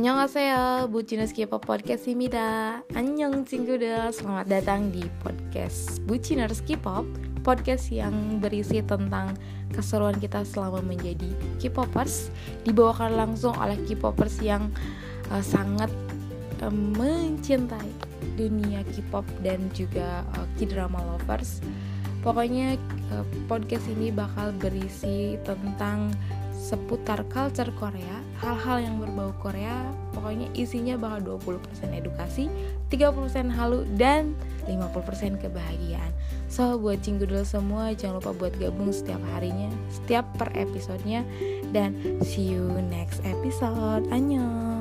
Annyeonghaseyo, Buciners K-pop Podcast Simida Annyeong Cingguda Selamat datang di podcast Buciners K-pop Podcast yang berisi tentang keseruan kita selama menjadi K-popers. Dibawakan langsung oleh K-popers yang uh, sangat uh, mencintai dunia K-pop dan juga uh, K-drama lovers. Pokoknya uh, podcast ini bakal berisi tentang seputar culture Korea, hal-hal yang berbau Korea, pokoknya isinya bakal 20% edukasi, 30% halu, dan 50% kebahagiaan. So, buat cinggudel semua, jangan lupa buat gabung setiap harinya, setiap per episodenya, dan see you next episode. Annyeong!